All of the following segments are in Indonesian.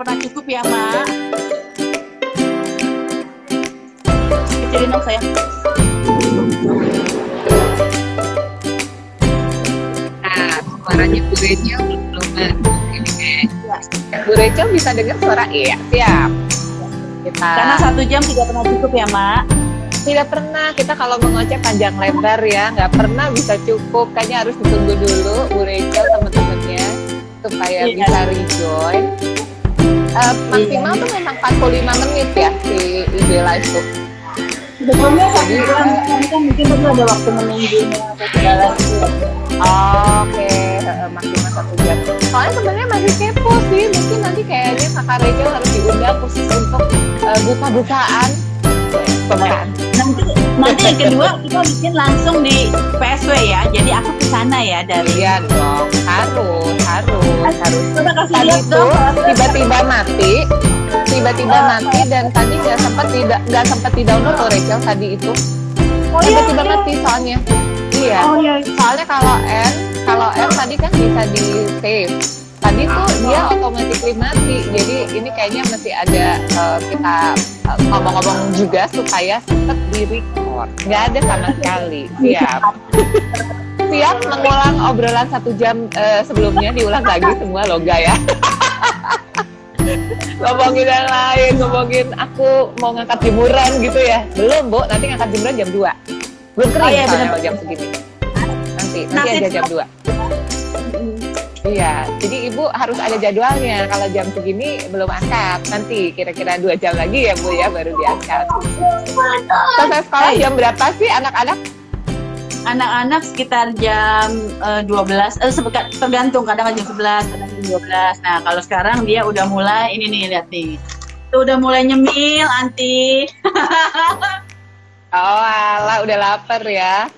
pernah cukup ya, Mak. Kecilin dong saya. Nah, suaranya Bu Rachel belum kayaknya. Bu Rachel bisa dengar suara iya, siap. Kita Karena satu jam tidak pernah cukup ya, Mak. tidak pernah kita kalau mengoceh panjang lebar ya, nggak pernah bisa cukup. Kayaknya harus ditunggu dulu Bu Rachel teman-temannya supaya Iya. bisa rejoin. Eh, maksimal tuh memang 45 menit ya di IG live tuh. Sebetulnya satu jam, kan kan mungkin itu ada waktu menunggunya atau segala gitu. Oke, heeh, maksimal satu jam. Soalnya sebenarnya masih kepo sih. Mungkin nanti kayaknya kakak Rachel harus diundang khusus untuk eh, buka-bukaan. Bukaan. Nanti nanti yang kedua kita bikin langsung di PSW ya. Jadi aku ke sana ya dari Iya dong, harus, harus, harus. Coba kasih Tadi lihat itu tiba-tiba mati, tiba-tiba mati dan tadi nggak sempat tidak nggak sempat di download loh Rachel tadi itu. Oh iya, Tiba-tiba iya. mati soalnya. Iya. Oh iya. Soalnya kalau N, kalau N tadi kan bisa di save. Tadi tuh dia automatically mati. Jadi ini kayaknya masih ada eh, kita eh, ngomong-ngomong juga supaya tetap di record. Nggak ada sama sekali. Siap. Siap mengulang obrolan satu jam eh, sebelumnya diulang lagi semua loga ya. ngomongin yang lain, ngomongin aku mau ngangkat jemuran gitu ya. Belum, Bu. Nanti ngangkat jemuran jam 2. Belum kering Oh, iya, jam segini. Nanti, nanti Nanti aja jam 2. Iya, jadi ibu harus ada jadwalnya. Kalau jam segini belum angkat, nanti kira-kira dua jam lagi ya bu ya baru diangkat. Selesai sekolah jam berapa sih anak-anak? Anak-anak sekitar jam eh, 12, eh, sebekat, tergantung kadang jam 11, kadang jam 12. Nah kalau sekarang dia udah mulai, ini nih lihat nih. Tuh udah mulai nyemil, Anti. Oh alah, udah lapar ya.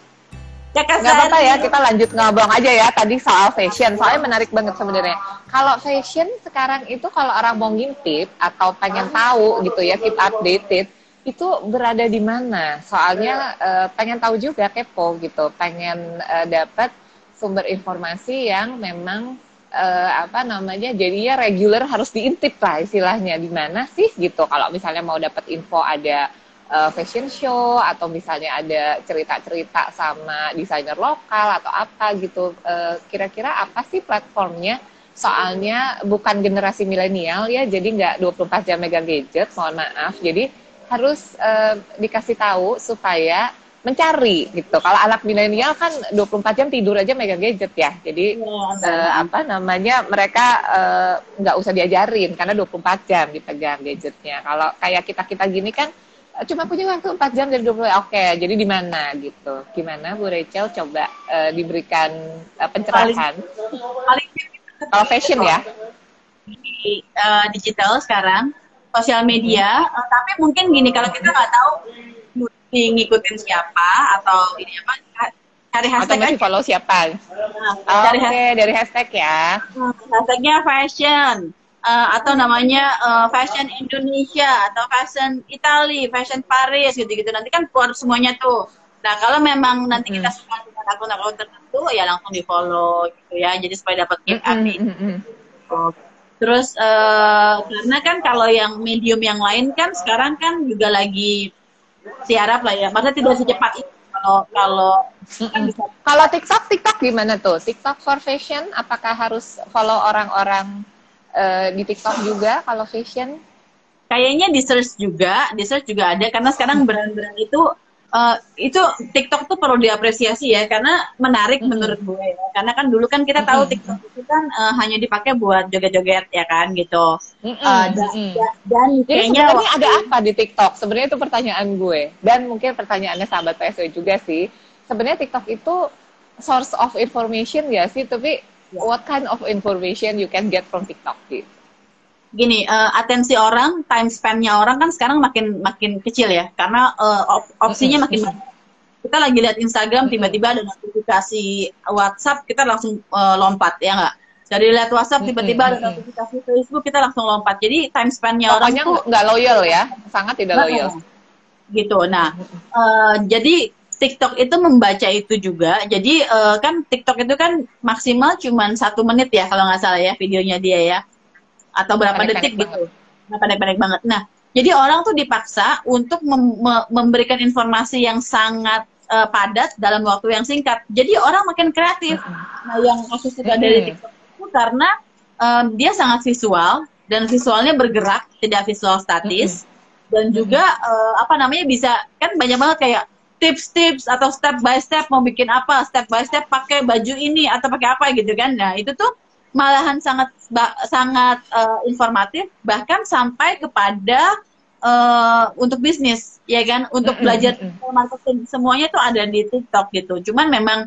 Ya Kak Nggak apa-apa ya, kita lanjut ngobrol aja ya tadi soal fashion. Soalnya menarik banget sebenarnya. Kalau fashion sekarang itu kalau orang mau ngintip atau pengen tahu gitu ya, keep updated, itu berada di mana? Soalnya eh, pengen tahu juga kepo gitu, pengen eh, dapat sumber informasi yang memang eh, apa namanya jadinya regular harus diintip lah istilahnya di mana sih gitu. Kalau misalnya mau dapat info ada uh, fashion show atau misalnya ada cerita-cerita sama desainer lokal atau apa gitu. Uh, Kira-kira apa sih platformnya? Soalnya bukan generasi milenial ya, jadi nggak 24 jam megang gadget, mohon maaf. Jadi harus uh, dikasih tahu supaya mencari gitu. Kalau anak milenial kan 24 jam tidur aja megang gadget ya. Jadi eh, apa namanya mereka eh, nggak usah diajarin karena 24 jam dipegang gadgetnya. Kalau kayak kita kita gini kan eh, cuma punya waktu 4 jam dari 20 oke jadi di mana gitu? Gimana Bu Rachel? Coba eh, diberikan eh, pencerahan. Paling kalau fashion ya? Di eh, digital sekarang. Sosial media. Eh, tapi mungkin gini kalau kita nggak tahu mesti ngikutin siapa atau ini apa cari atau hashtag masih aja. follow siapa? Nah, oke cari hashtag. dari hashtag ya. Hashtagnya fashion eh, atau namanya eh, fashion Indonesia atau fashion Italia, fashion Paris gitu-gitu nanti kan keluar semuanya tuh. Nah kalau memang nanti kita suka dengan akun-akun tertentu ya langsung di follow gitu ya, jadi supaya dapat keep update. Mm, mm, mm. Terus eh, karena kan kalau yang medium yang lain kan sekarang kan juga lagi siarap lah ya, maksudnya tidak secepat itu kalau kalau kan kalau TikTok TikTok gimana tuh TikTok for fashion apakah harus follow orang-orang eh, di TikTok juga kalau fashion kayaknya di search juga, di search juga ada karena sekarang brand-brand itu eh, itu TikTok tuh perlu diapresiasi ya karena menarik menurut gue ya. Karena kan dulu kan kita tahu TikTok itu kan eh, hanya dipakai buat joget-joget ya kan gitu. Mm-mm, Eh, dan, mm-mm. dan Jadi sebenarnya ada apa di TikTok? Sebenarnya itu pertanyaan gue dan mungkin pertanyaannya sahabat PSW juga sih. Sebenarnya TikTok itu source of information ya sih, tapi what kind of information you can get from TikTok gitu? gini eh, atensi orang, time span-nya orang kan sekarang makin makin kecil ya karena eh, op- opsinya makin banyak. Kita lagi lihat Instagram tiba-tiba ada notifikasi WhatsApp kita langsung eh, lompat ya nggak? Dari lihat WhatsApp tiba-tiba ada notifikasi Facebook kita langsung lompat. Jadi time span-nya orang Pokoknya tuh nggak loyal ya, sangat tidak loyal. gitu. Nah, eh, jadi TikTok itu membaca itu juga. Jadi eh, kan TikTok itu kan maksimal cuma satu menit ya kalau nggak salah ya videonya dia ya. atau berapa detik gitu. Pendek-pendek banget. Nah, jadi orang tuh dipaksa untuk mem- me- memberikan informasi yang sangat eh, padat dalam waktu yang singkat. Jadi orang makin kreatif. Nah, yang aku suka dari. TikTok itu karena em, dia sangat visual dan visualnya bergerak, tidak visual statis. Dan juga eh, apa namanya bisa kan banyak banget kayak tips-tips atau step by step mau bikin apa, step by step pakai baju ini atau pakai apa gitu kan. Nah, itu tuh malahan sangat sangat eh, informatif bahkan sampai kepada eh, untuk bisnis ya kan? Untuk belajar marketing. Semuanya itu ada di TikTok gitu. Cuman memang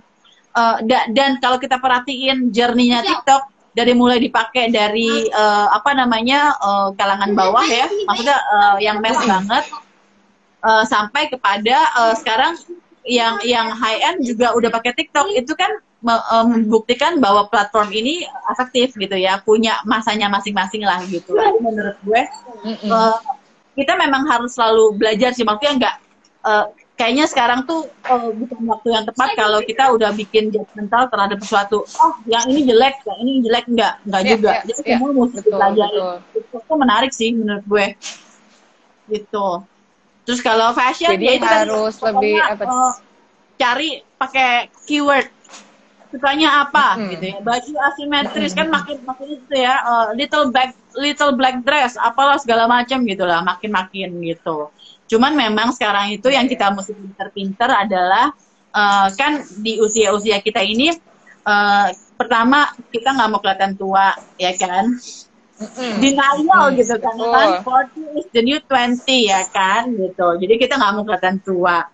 eh, da- dan kalau kita perhatiin journey-nya TikTok dari mulai dipakai dari eh, apa namanya eh, kalangan bawah ya. maksudnya eh, yang mass banget eh, sampai kepada eh, sekarang yang yang high end juga udah pakai TikTok. Itu kan eh, membuktikan bahwa platform ini efektif gitu ya. Punya masanya masing-masing lah gitu. Menurut gue Mm-mm. eh, kita memang harus selalu belajar sih. Maksudnya nggak eh, kayaknya sekarang tuh eh, bukan waktu yang tepat kalau kita udah bikin judgmental terhadap sesuatu. Oh yang ini jelek yang ini jelek. Nggak nggak Iya, juga. iya, jadi iya. semua mesti Betul, betul. itu menarik sih menurut gue. Gitu terus kalau fashion Jadi ya itu tadi, harus lebih apa? eh, cari pakai keyword sukanya apa Mm-mm. gitu ya baju asimetris kan makin makin itu ya eh, little black little black dress apalah segala macam gitulah makin makin gitu cuman memang sekarang itu yang kita mesti pinter-pinter adalah eh, kan di usia-usia kita ini eh, pertama kita nggak mau kelihatan tua ya kan Mm-mm. denial Hmm, gitu kan. Kan 40 is the new 20 ya kan gitu. Jadi kita nggak mau kelihatan tua.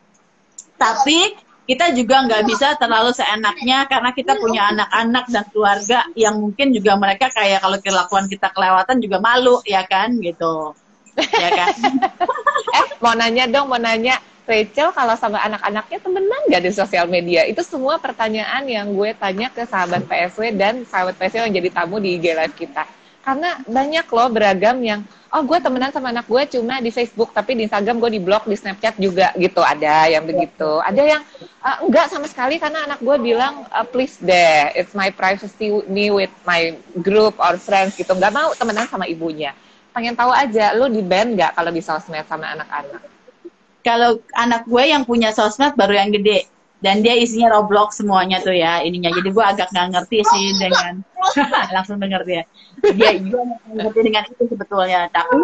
Tapi kita juga nggak bisa terlalu seenaknya karena kita punya anak-anak dan keluarga yang mungkin juga mereka kayak kalau kelakuan kita kelewatan juga malu ya kan gitu. Ya kan? Eh mau nanya dong mau nanya. Rachel kalau sama anak-anaknya temenan gak di sosial media? Itu semua pertanyaan yang gue tanya ke sahabat PSW dan sahabat PSW yang jadi tamu di IG live kita karena banyak loh beragam yang oh gue temenan sama anak gue cuma di Facebook tapi di Instagram gue di blog di Snapchat juga gitu. Ada yang begitu. ada yang "Ah, enggak sama sekali karena anak gue bilang "Ah, please deh it's my privacy me with my group or friends gitu. Nggak mau temenan sama ibunya. Pengen tahu aja lu di band nggak kalau di sosmed sama anak-anak? Kalau anak gue yang punya sosmed baru yang gede dan dia isinya Roblox semuanya tuh ya ininya. Jadi gue agak nggak ngerti sih dengan langsung denger dia. Dia gue nggak ngerti dengan itu sebetulnya. Tapi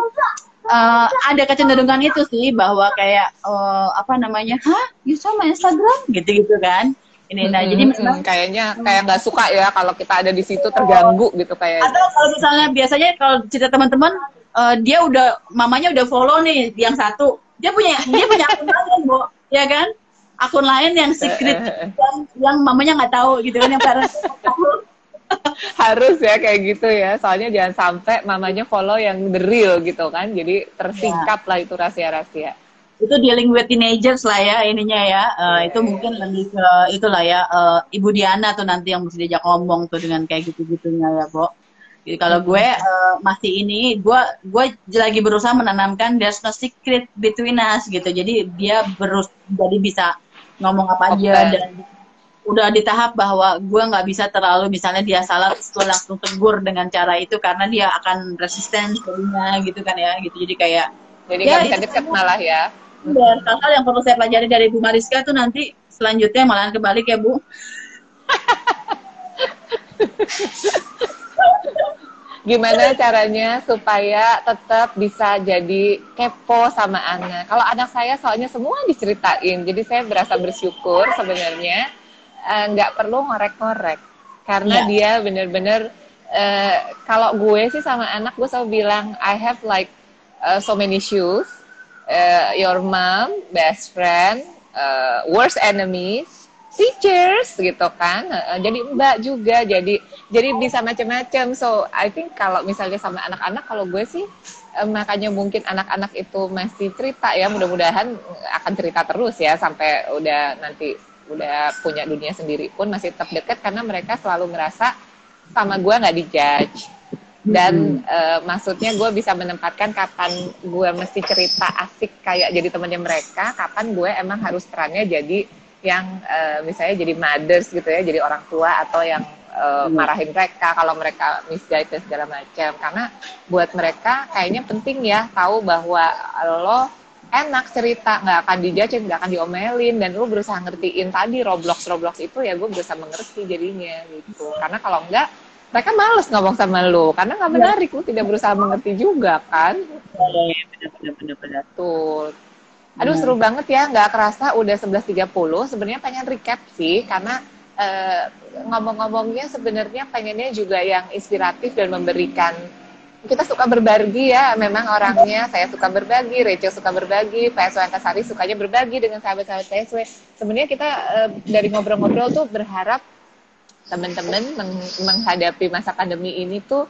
eh, ada kecenderungan itu sih bahwa kayak eh, apa namanya hah? You sama Instagram? Gitu gitu kan. Ini nah jadi Mm-mm, memang kayaknya kayak nggak suka ya kalau kita ada di situ terganggu gitu kayak. Atau kalau misalnya biasanya kalau cerita teman-teman eh, dia udah mamanya udah follow nih yang satu. Dia punya dia punya akun lain bu ya kan? Akun lain yang secret yang, yang mamanya nggak tahu gitu kan yang parents. tahu. harus ya kayak gitu ya. Soalnya jangan sampai mamanya follow yang the real gitu kan. Jadi tersingkap lah itu rahasia-rahasia. Itu dealing with teenagers lah ya ininya ya. Eh, itu mungkin lebih ke itulah ya eh, ibu Diana tuh nanti yang mesti diajak ngomong tuh dengan kayak gitu gitunya ya Bo. Jadi kalau gue eh, masih ini gue gue lagi berusaha menanamkan there's no secret between us gitu. Jadi dia berus jadi bisa ngomong apa aja Open. dan udah di tahap bahwa gue nggak bisa terlalu misalnya dia salah terus gue langsung tegur dengan cara itu karena dia akan resisten jadinya gitu kan ya gitu jadi kayak jadi Ya, bisa itu deket malah ya dan hal-hal yang perlu saya pelajari dari Bu Mariska tuh nanti selanjutnya malahan kebalik ya Bu. gimana caranya supaya tetap bisa jadi kepo sama anak. Kalau anak saya soalnya semua diceritain, jadi saya berasa bersyukur sebenarnya eh, nggak perlu ngorek-ngorek karena Iya. dia bener-bener eh, kalau gue sih sama anak gue selalu bilang I have like uh, so many shoes, uh, your mom, best friend, uh, worst enemies, teachers gitu kan. Uh, jadi mbak juga, jadi jadi bisa macam-macam. So I think kalau misalnya sama anak-anak, kalau gue sih uh, makanya mungkin anak-anak itu masih cerita ya. Mudah-mudahan akan cerita terus ya sampai udah nanti udah punya dunia sendiri pun masih tetap dekat karena mereka selalu merasa sama gue nggak dijudge. Dan eh, maksudnya gue bisa menempatkan kapan gue mesti cerita asik kayak jadi temannya mereka kapan gue emang harus perannya jadi yang uh, misalnya jadi mothers gitu ya, jadi orang tua atau yang uh, marahin mereka kalau mereka misguide dan segala macam. Karena buat mereka kayaknya penting ya tahu bahwa lo enak cerita nggak akan dijajah nggak akan diomelin dan lo berusaha ngertiin tadi roblox roblox itu ya gue berusaha mengerti jadinya gitu. Karena kalau enggak mereka males ngomong sama lo karena nggak iya. menarik lo tidak berusaha mengerti juga kan? Iya benar tuh aduh seru banget ya nggak kerasa udah 11.30 sebenarnya pengen recap sih karena uh, ngomong-ngomongnya sebenarnya pengennya juga yang inspiratif dan memberikan kita suka berbagi ya memang orangnya. Saya suka berbagi Rachel suka berbagi PSW Antasari sukanya berbagi dengan sahabat-sahabat PSW sebenarnya kita uh, dari ngobrol-ngobrol tuh berharap teman-teman meng menghadapi masa pandemi ini tuh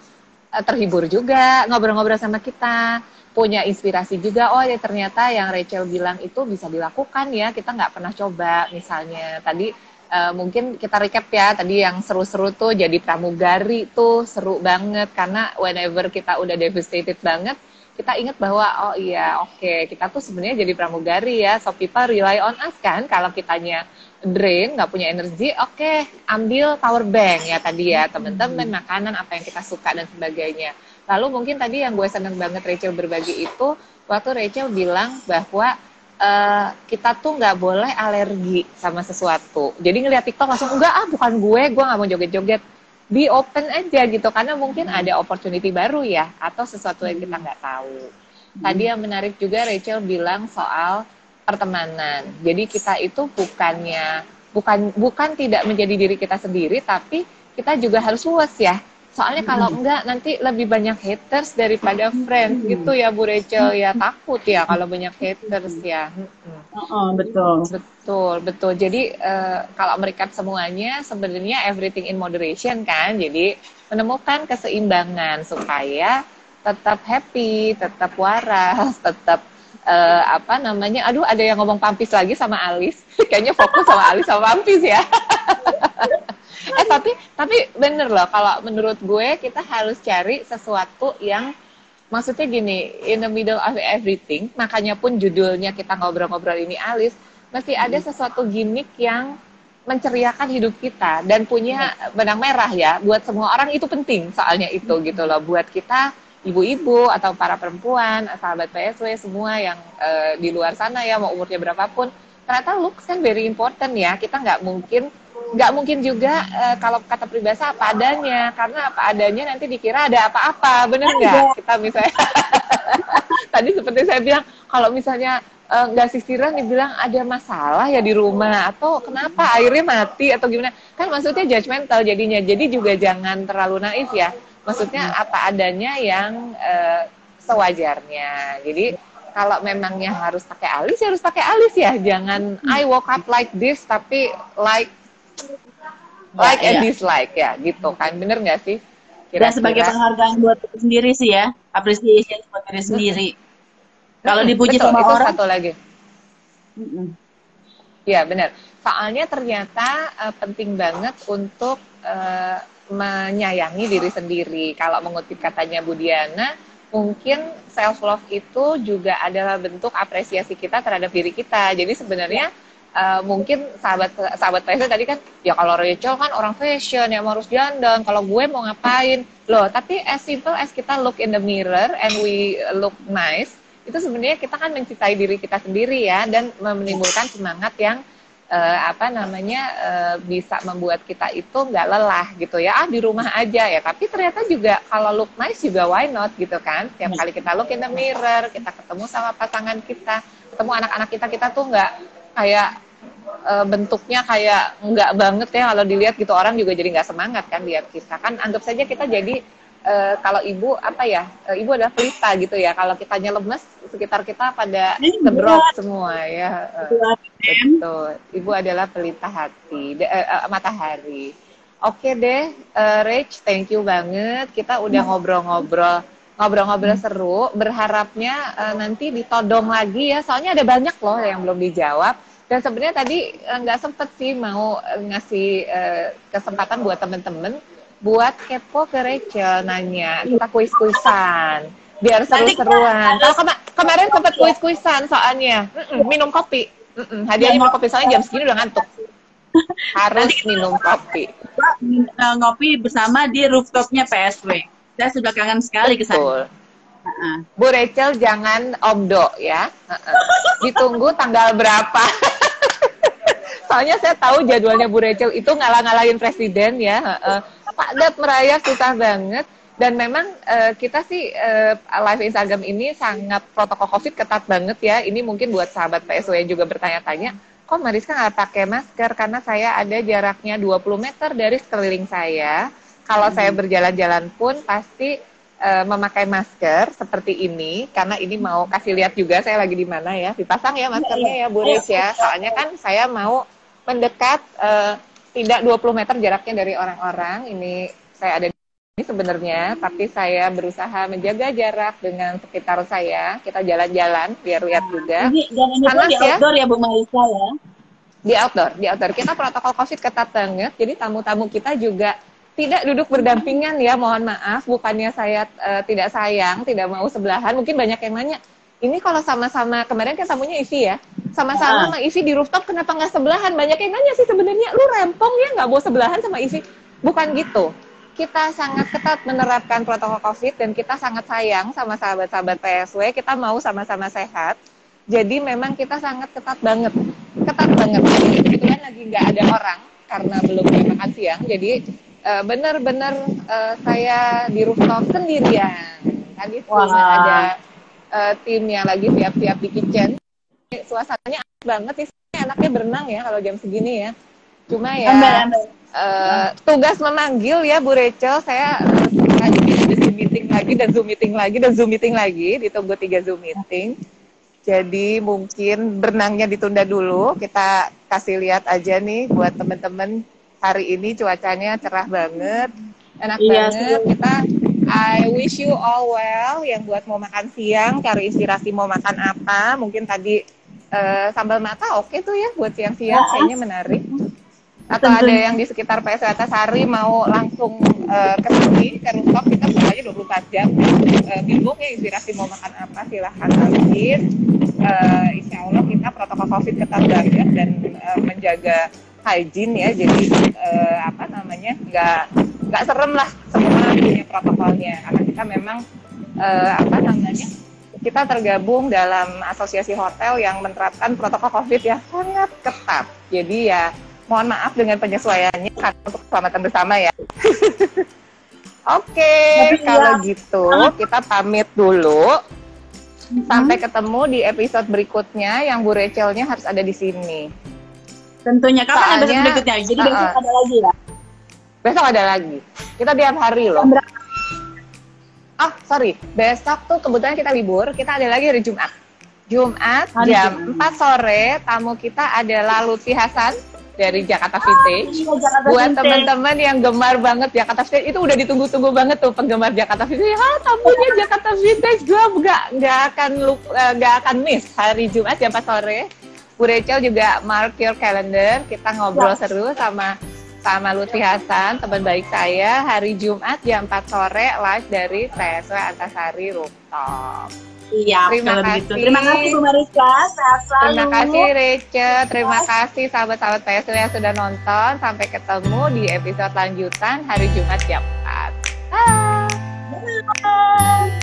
uh, terhibur juga ngobrol-ngobrol sama kita punya inspirasi juga. Oh ya ternyata yang Rachel bilang itu bisa dilakukan ya kita nggak pernah coba. Misalnya tadi uh, mungkin kita recap ya tadi yang seru-seru tuh jadi pramugari tuh seru banget. Karena whenever kita udah devastated banget kita ingat bahwa oh iya oke okay, kita tuh sebenarnya jadi pramugari ya. So people rely on us kan? Kalau kitanya drain nggak punya energi oke okay, ambil power bank ya tadi ya. Teman-teman makanan apa yang kita suka dan sebagainya. Lalu mungkin tadi yang gue seneng banget Rachel berbagi itu waktu Rachel bilang bahwa uh, kita tuh nggak boleh alergi sama sesuatu. Jadi ngeliat TikTok langsung enggak ah bukan gue, gue nggak mau joget-joget. Be open aja gitu karena mungkin ada opportunity baru ya atau sesuatu yang kita nggak tahu. Tadi yang menarik juga Rachel bilang soal pertemanan. Jadi kita itu bukannya bukan bukan tidak menjadi diri kita sendiri tapi kita juga harus luas ya Soalnya kalau enggak nanti lebih banyak haters daripada friends gitu ya Bu Rachel ya takut ya kalau banyak haters ya. Oh, betul. Betul, betul. Jadi uh, kalau mereka semuanya sebenarnya everything in moderation kan. Jadi menemukan keseimbangan supaya tetap happy, tetap waras, tetap uh, apa namanya? Aduh, ada yang ngomong pampis lagi sama Alis. Kayaknya fokus sama Alis sama pampis ya. eh tapi tapi bener loh kalau menurut gue kita harus cari sesuatu yang maksudnya gini in the middle of everything makanya pun judulnya kita ngobrol-ngobrol ini Alis mesti ada hmm. sesuatu gimmick yang menceriakan hidup kita dan punya benang merah ya buat semua orang itu penting soalnya itu hmm. gitu loh buat kita ibu-ibu atau para perempuan sahabat PSW semua yang uh, di luar sana ya mau umurnya berapapun. Ternyata looks kan very important ya. Kita nggak mungkin nggak mungkin juga uh, kalau kata peribahasa apa adanya. Karena apa adanya nanti dikira ada apa-apa. Bener nggak? Iya. kita misalnya tadi seperti saya bilang kalau misalnya eh, nggak uh, sisiran dibilang ada masalah ya di rumah atau kenapa airnya mati atau gimana. Kan maksudnya judgmental jadinya. Jadi juga jangan terlalu naif ya maksudnya apa adanya yang uh, sewajarnya. Jadi kalau memangnya harus pakai alis ya harus pakai alis ya. Jangan I woke up like this tapi like like ya, and ya. dislike ya gitu kan. Bener nggak sih? Kira -kira. dan sebagai penghargaan buat diri sendiri sih ya. Appreciation buat diri sendiri. Kalau dipuji Betul, sama itu orang. satu lagi Iya benar. Soalnya ternyata uh, penting banget untuk uh, menyayangi diri sendiri. Kalau mengutip katanya Budiana, mungkin self love itu juga adalah bentuk apresiasi kita terhadap diri kita. Jadi sebenarnya uh, mungkin sahabat sahabat fashion tadi kan ya kalau Rachel kan orang fashion yang harus dandan kalau gue mau ngapain loh tapi as simple as kita look in the mirror and we look nice itu sebenarnya kita kan mencintai diri kita sendiri ya dan menimbulkan semangat yang uh, apa namanya uh, bisa membuat kita itu nggak lelah gitu ya. Ah di rumah aja ya. Tapi ternyata juga kalau look nice juga why not gitu kan. Tiap kali kita look in the mirror kita ketemu sama pasangan kita ketemu anak-anak kita kita tuh nggak kayak uh, bentuknya kayak enggak banget ya. Kalau dilihat gitu orang juga jadi nggak semangat kan lihat kita. Kan anggap saja kita jadi uh, kalau ibu apa ya? Uh, ibu adalah pelita gitu ya. Kalau kitanya lemes sekitar kita pada terdrop semua ya. Uh, betul. Ibu adalah pelita hati de, uh, uh, matahari. Oke deh uh, Rach thank you banget. Kita udah ngobrol-ngobrol ngobrol-ngobrol seru. Berharapnya uh, nanti ditodong lagi ya. Soalnya ada banyak loh yang belum dijawab. Dan sebenarnya tadi nggak sempet sih mau ngasih uh, kesempatan buat temen-temen buat kepo ke Rachel nanya kita kuis-kuisan biar seru-seruan. Kalau kema kemarin sempet kuis-kuisan soalnya mm -mm, minum kopi. Mm-mm, hadiah minum kopi soalnya jam segini udah ngantuk. Harus minum kopi. Uh, ngopi bersama di rooftopnya PSW. Saya sudah kangen sekali ke sana. Bu Rachel jangan omdo ya. Ditunggu tanggal berapa. Soalnya saya tahu jadwalnya Bu Rachel itu ngalah-ngalahin presiden ya. Padat merayap susah banget. Dan memang uh, kita sih uh, live Instagram ini sangat protokol COVID ketat banget ya. Ini mungkin buat sahabat PSW yang juga bertanya-tanya, kok Mariska nggak pakai masker? Karena saya ada jaraknya 20 meter dari sekeliling saya. Kalau hmm. saya berjalan-jalan pun pasti uh, memakai masker seperti ini karena ini mau kasih lihat juga saya lagi di mana ya dipasang ya maskernya ya Bu Riz ya soalnya kan saya mau mendekat uh, tidak 20 meter jaraknya dari orang-orang. Ini saya ada ini sebenarnya tapi saya berusaha menjaga jarak dengan sekitar saya. Kita jalan-jalan biar lihat juga. Ini, Panas, di ya. outdoor ya, ya Bu Marisa ya? Di outdoor di outdoor. Kita protokol covid ketat banget jadi tamu-tamu kita juga tidak duduk berdampingan ya, mohon maaf, bukannya saya uh, tidak sayang, tidak mau sebelahan. Mungkin banyak yang nanya, ini kalau sama-sama kemarin kan tamunya Ivi ya, sama-sama sama Ivi di rooftop kenapa nggak sebelahan? Banyak yang nanya sih sebenarnya, lu rempong ya nggak mau sebelahan sama Ivi? Bukan gitu. Kita sangat ketat menerapkan protokol COVID dan kita sangat sayang sama sahabat-sahabat PSW. Kita mau sama-sama sehat. Jadi memang kita sangat ketat banget, ketat banget. Kebetulan lagi nggak ada orang karena belum makan siang. Jadi uh, benar-benar uh, saya di rooftop sendirian. Tadi wow. ada uh, tim yang lagi siap-siap di kitchen. Suasananya enak banget sih, enaknya berenang ya kalau jam segini ya. Cuma ya Uh, tugas memanggil ya Bu Rachel, saya tadi zoom meeting lagi dan zoom meeting lagi dan zoom meeting lagi, ditunggu tiga zoom meeting. Jadi mungkin berenangnya ditunda dulu, kita kasih lihat aja nih buat teman-teman hari ini cuacanya cerah banget, enak iya, banget. Sih. Kita I wish you all well yang buat mau makan siang, cari inspirasi mau makan apa. Mungkin tadi uh, sambal mata oke okay tuh ya buat siang-siang, nah, kayaknya menarik. Atau tentu. ada yang di sekitar PS Atasari mau langsung uh, ke sini ke rooftop kita buka aja 24 jam. Uh, bingung ya inspirasi mau makan apa silahkan ambil. Uh, insya Allah kita protokol COVID ketat banget dan uh, menjaga hygiene ya jadi uh, apa namanya nggak nggak serem lah semua punya protokolnya karena kita memang uh, apa namanya kita tergabung dalam asosiasi hotel yang menerapkan protokol covid ya sangat ketat jadi ya mohon maaf dengan penyesuaiannya karena untuk keselamatan bersama ya Oke, okay, kalau ya. gitu kita pamit dulu. Sampai ketemu di episode berikutnya yang Bu Rachelnya harus ada di sini. Tentunya kapan Soalnya, ada berikutnya? Jadi uh -uh. besok ada lagi ya? Besok ada lagi. Kita tiap hari loh. Ah, sorry. Besok tuh kebetulan kita libur. Kita ada lagi hari Jumat. Jumat hari jam Jumat. 4 sore tamu kita adalah Lutfi Hasan dari Jakarta Vintage. Oh, iya, Jakarta Buat teman-teman yang gemar banget Jakarta Vintage itu udah ditunggu-tunggu banget tuh penggemar Jakarta Vintage. Ah, tamunya Jakarta Vintage gue nggak nggak akan eh, nggak akan miss hari Jumat jam 4 sore Bu Rachel juga mark your calendar, kita ngobrol ya. seru sama sama Lutfi Hasan, teman baik saya, hari Jumat jam 4 sore live dari PSW Antasari Rooftop. Iya, terima kasih. Begitu. Terima kasih Bu Mariska, sehat selalu. Terima kasih Rachel, terima kasih sahabat-sahabat PSW yang sudah nonton. Sampai ketemu di episode lanjutan hari Jumat jam 4. Bye. Bye.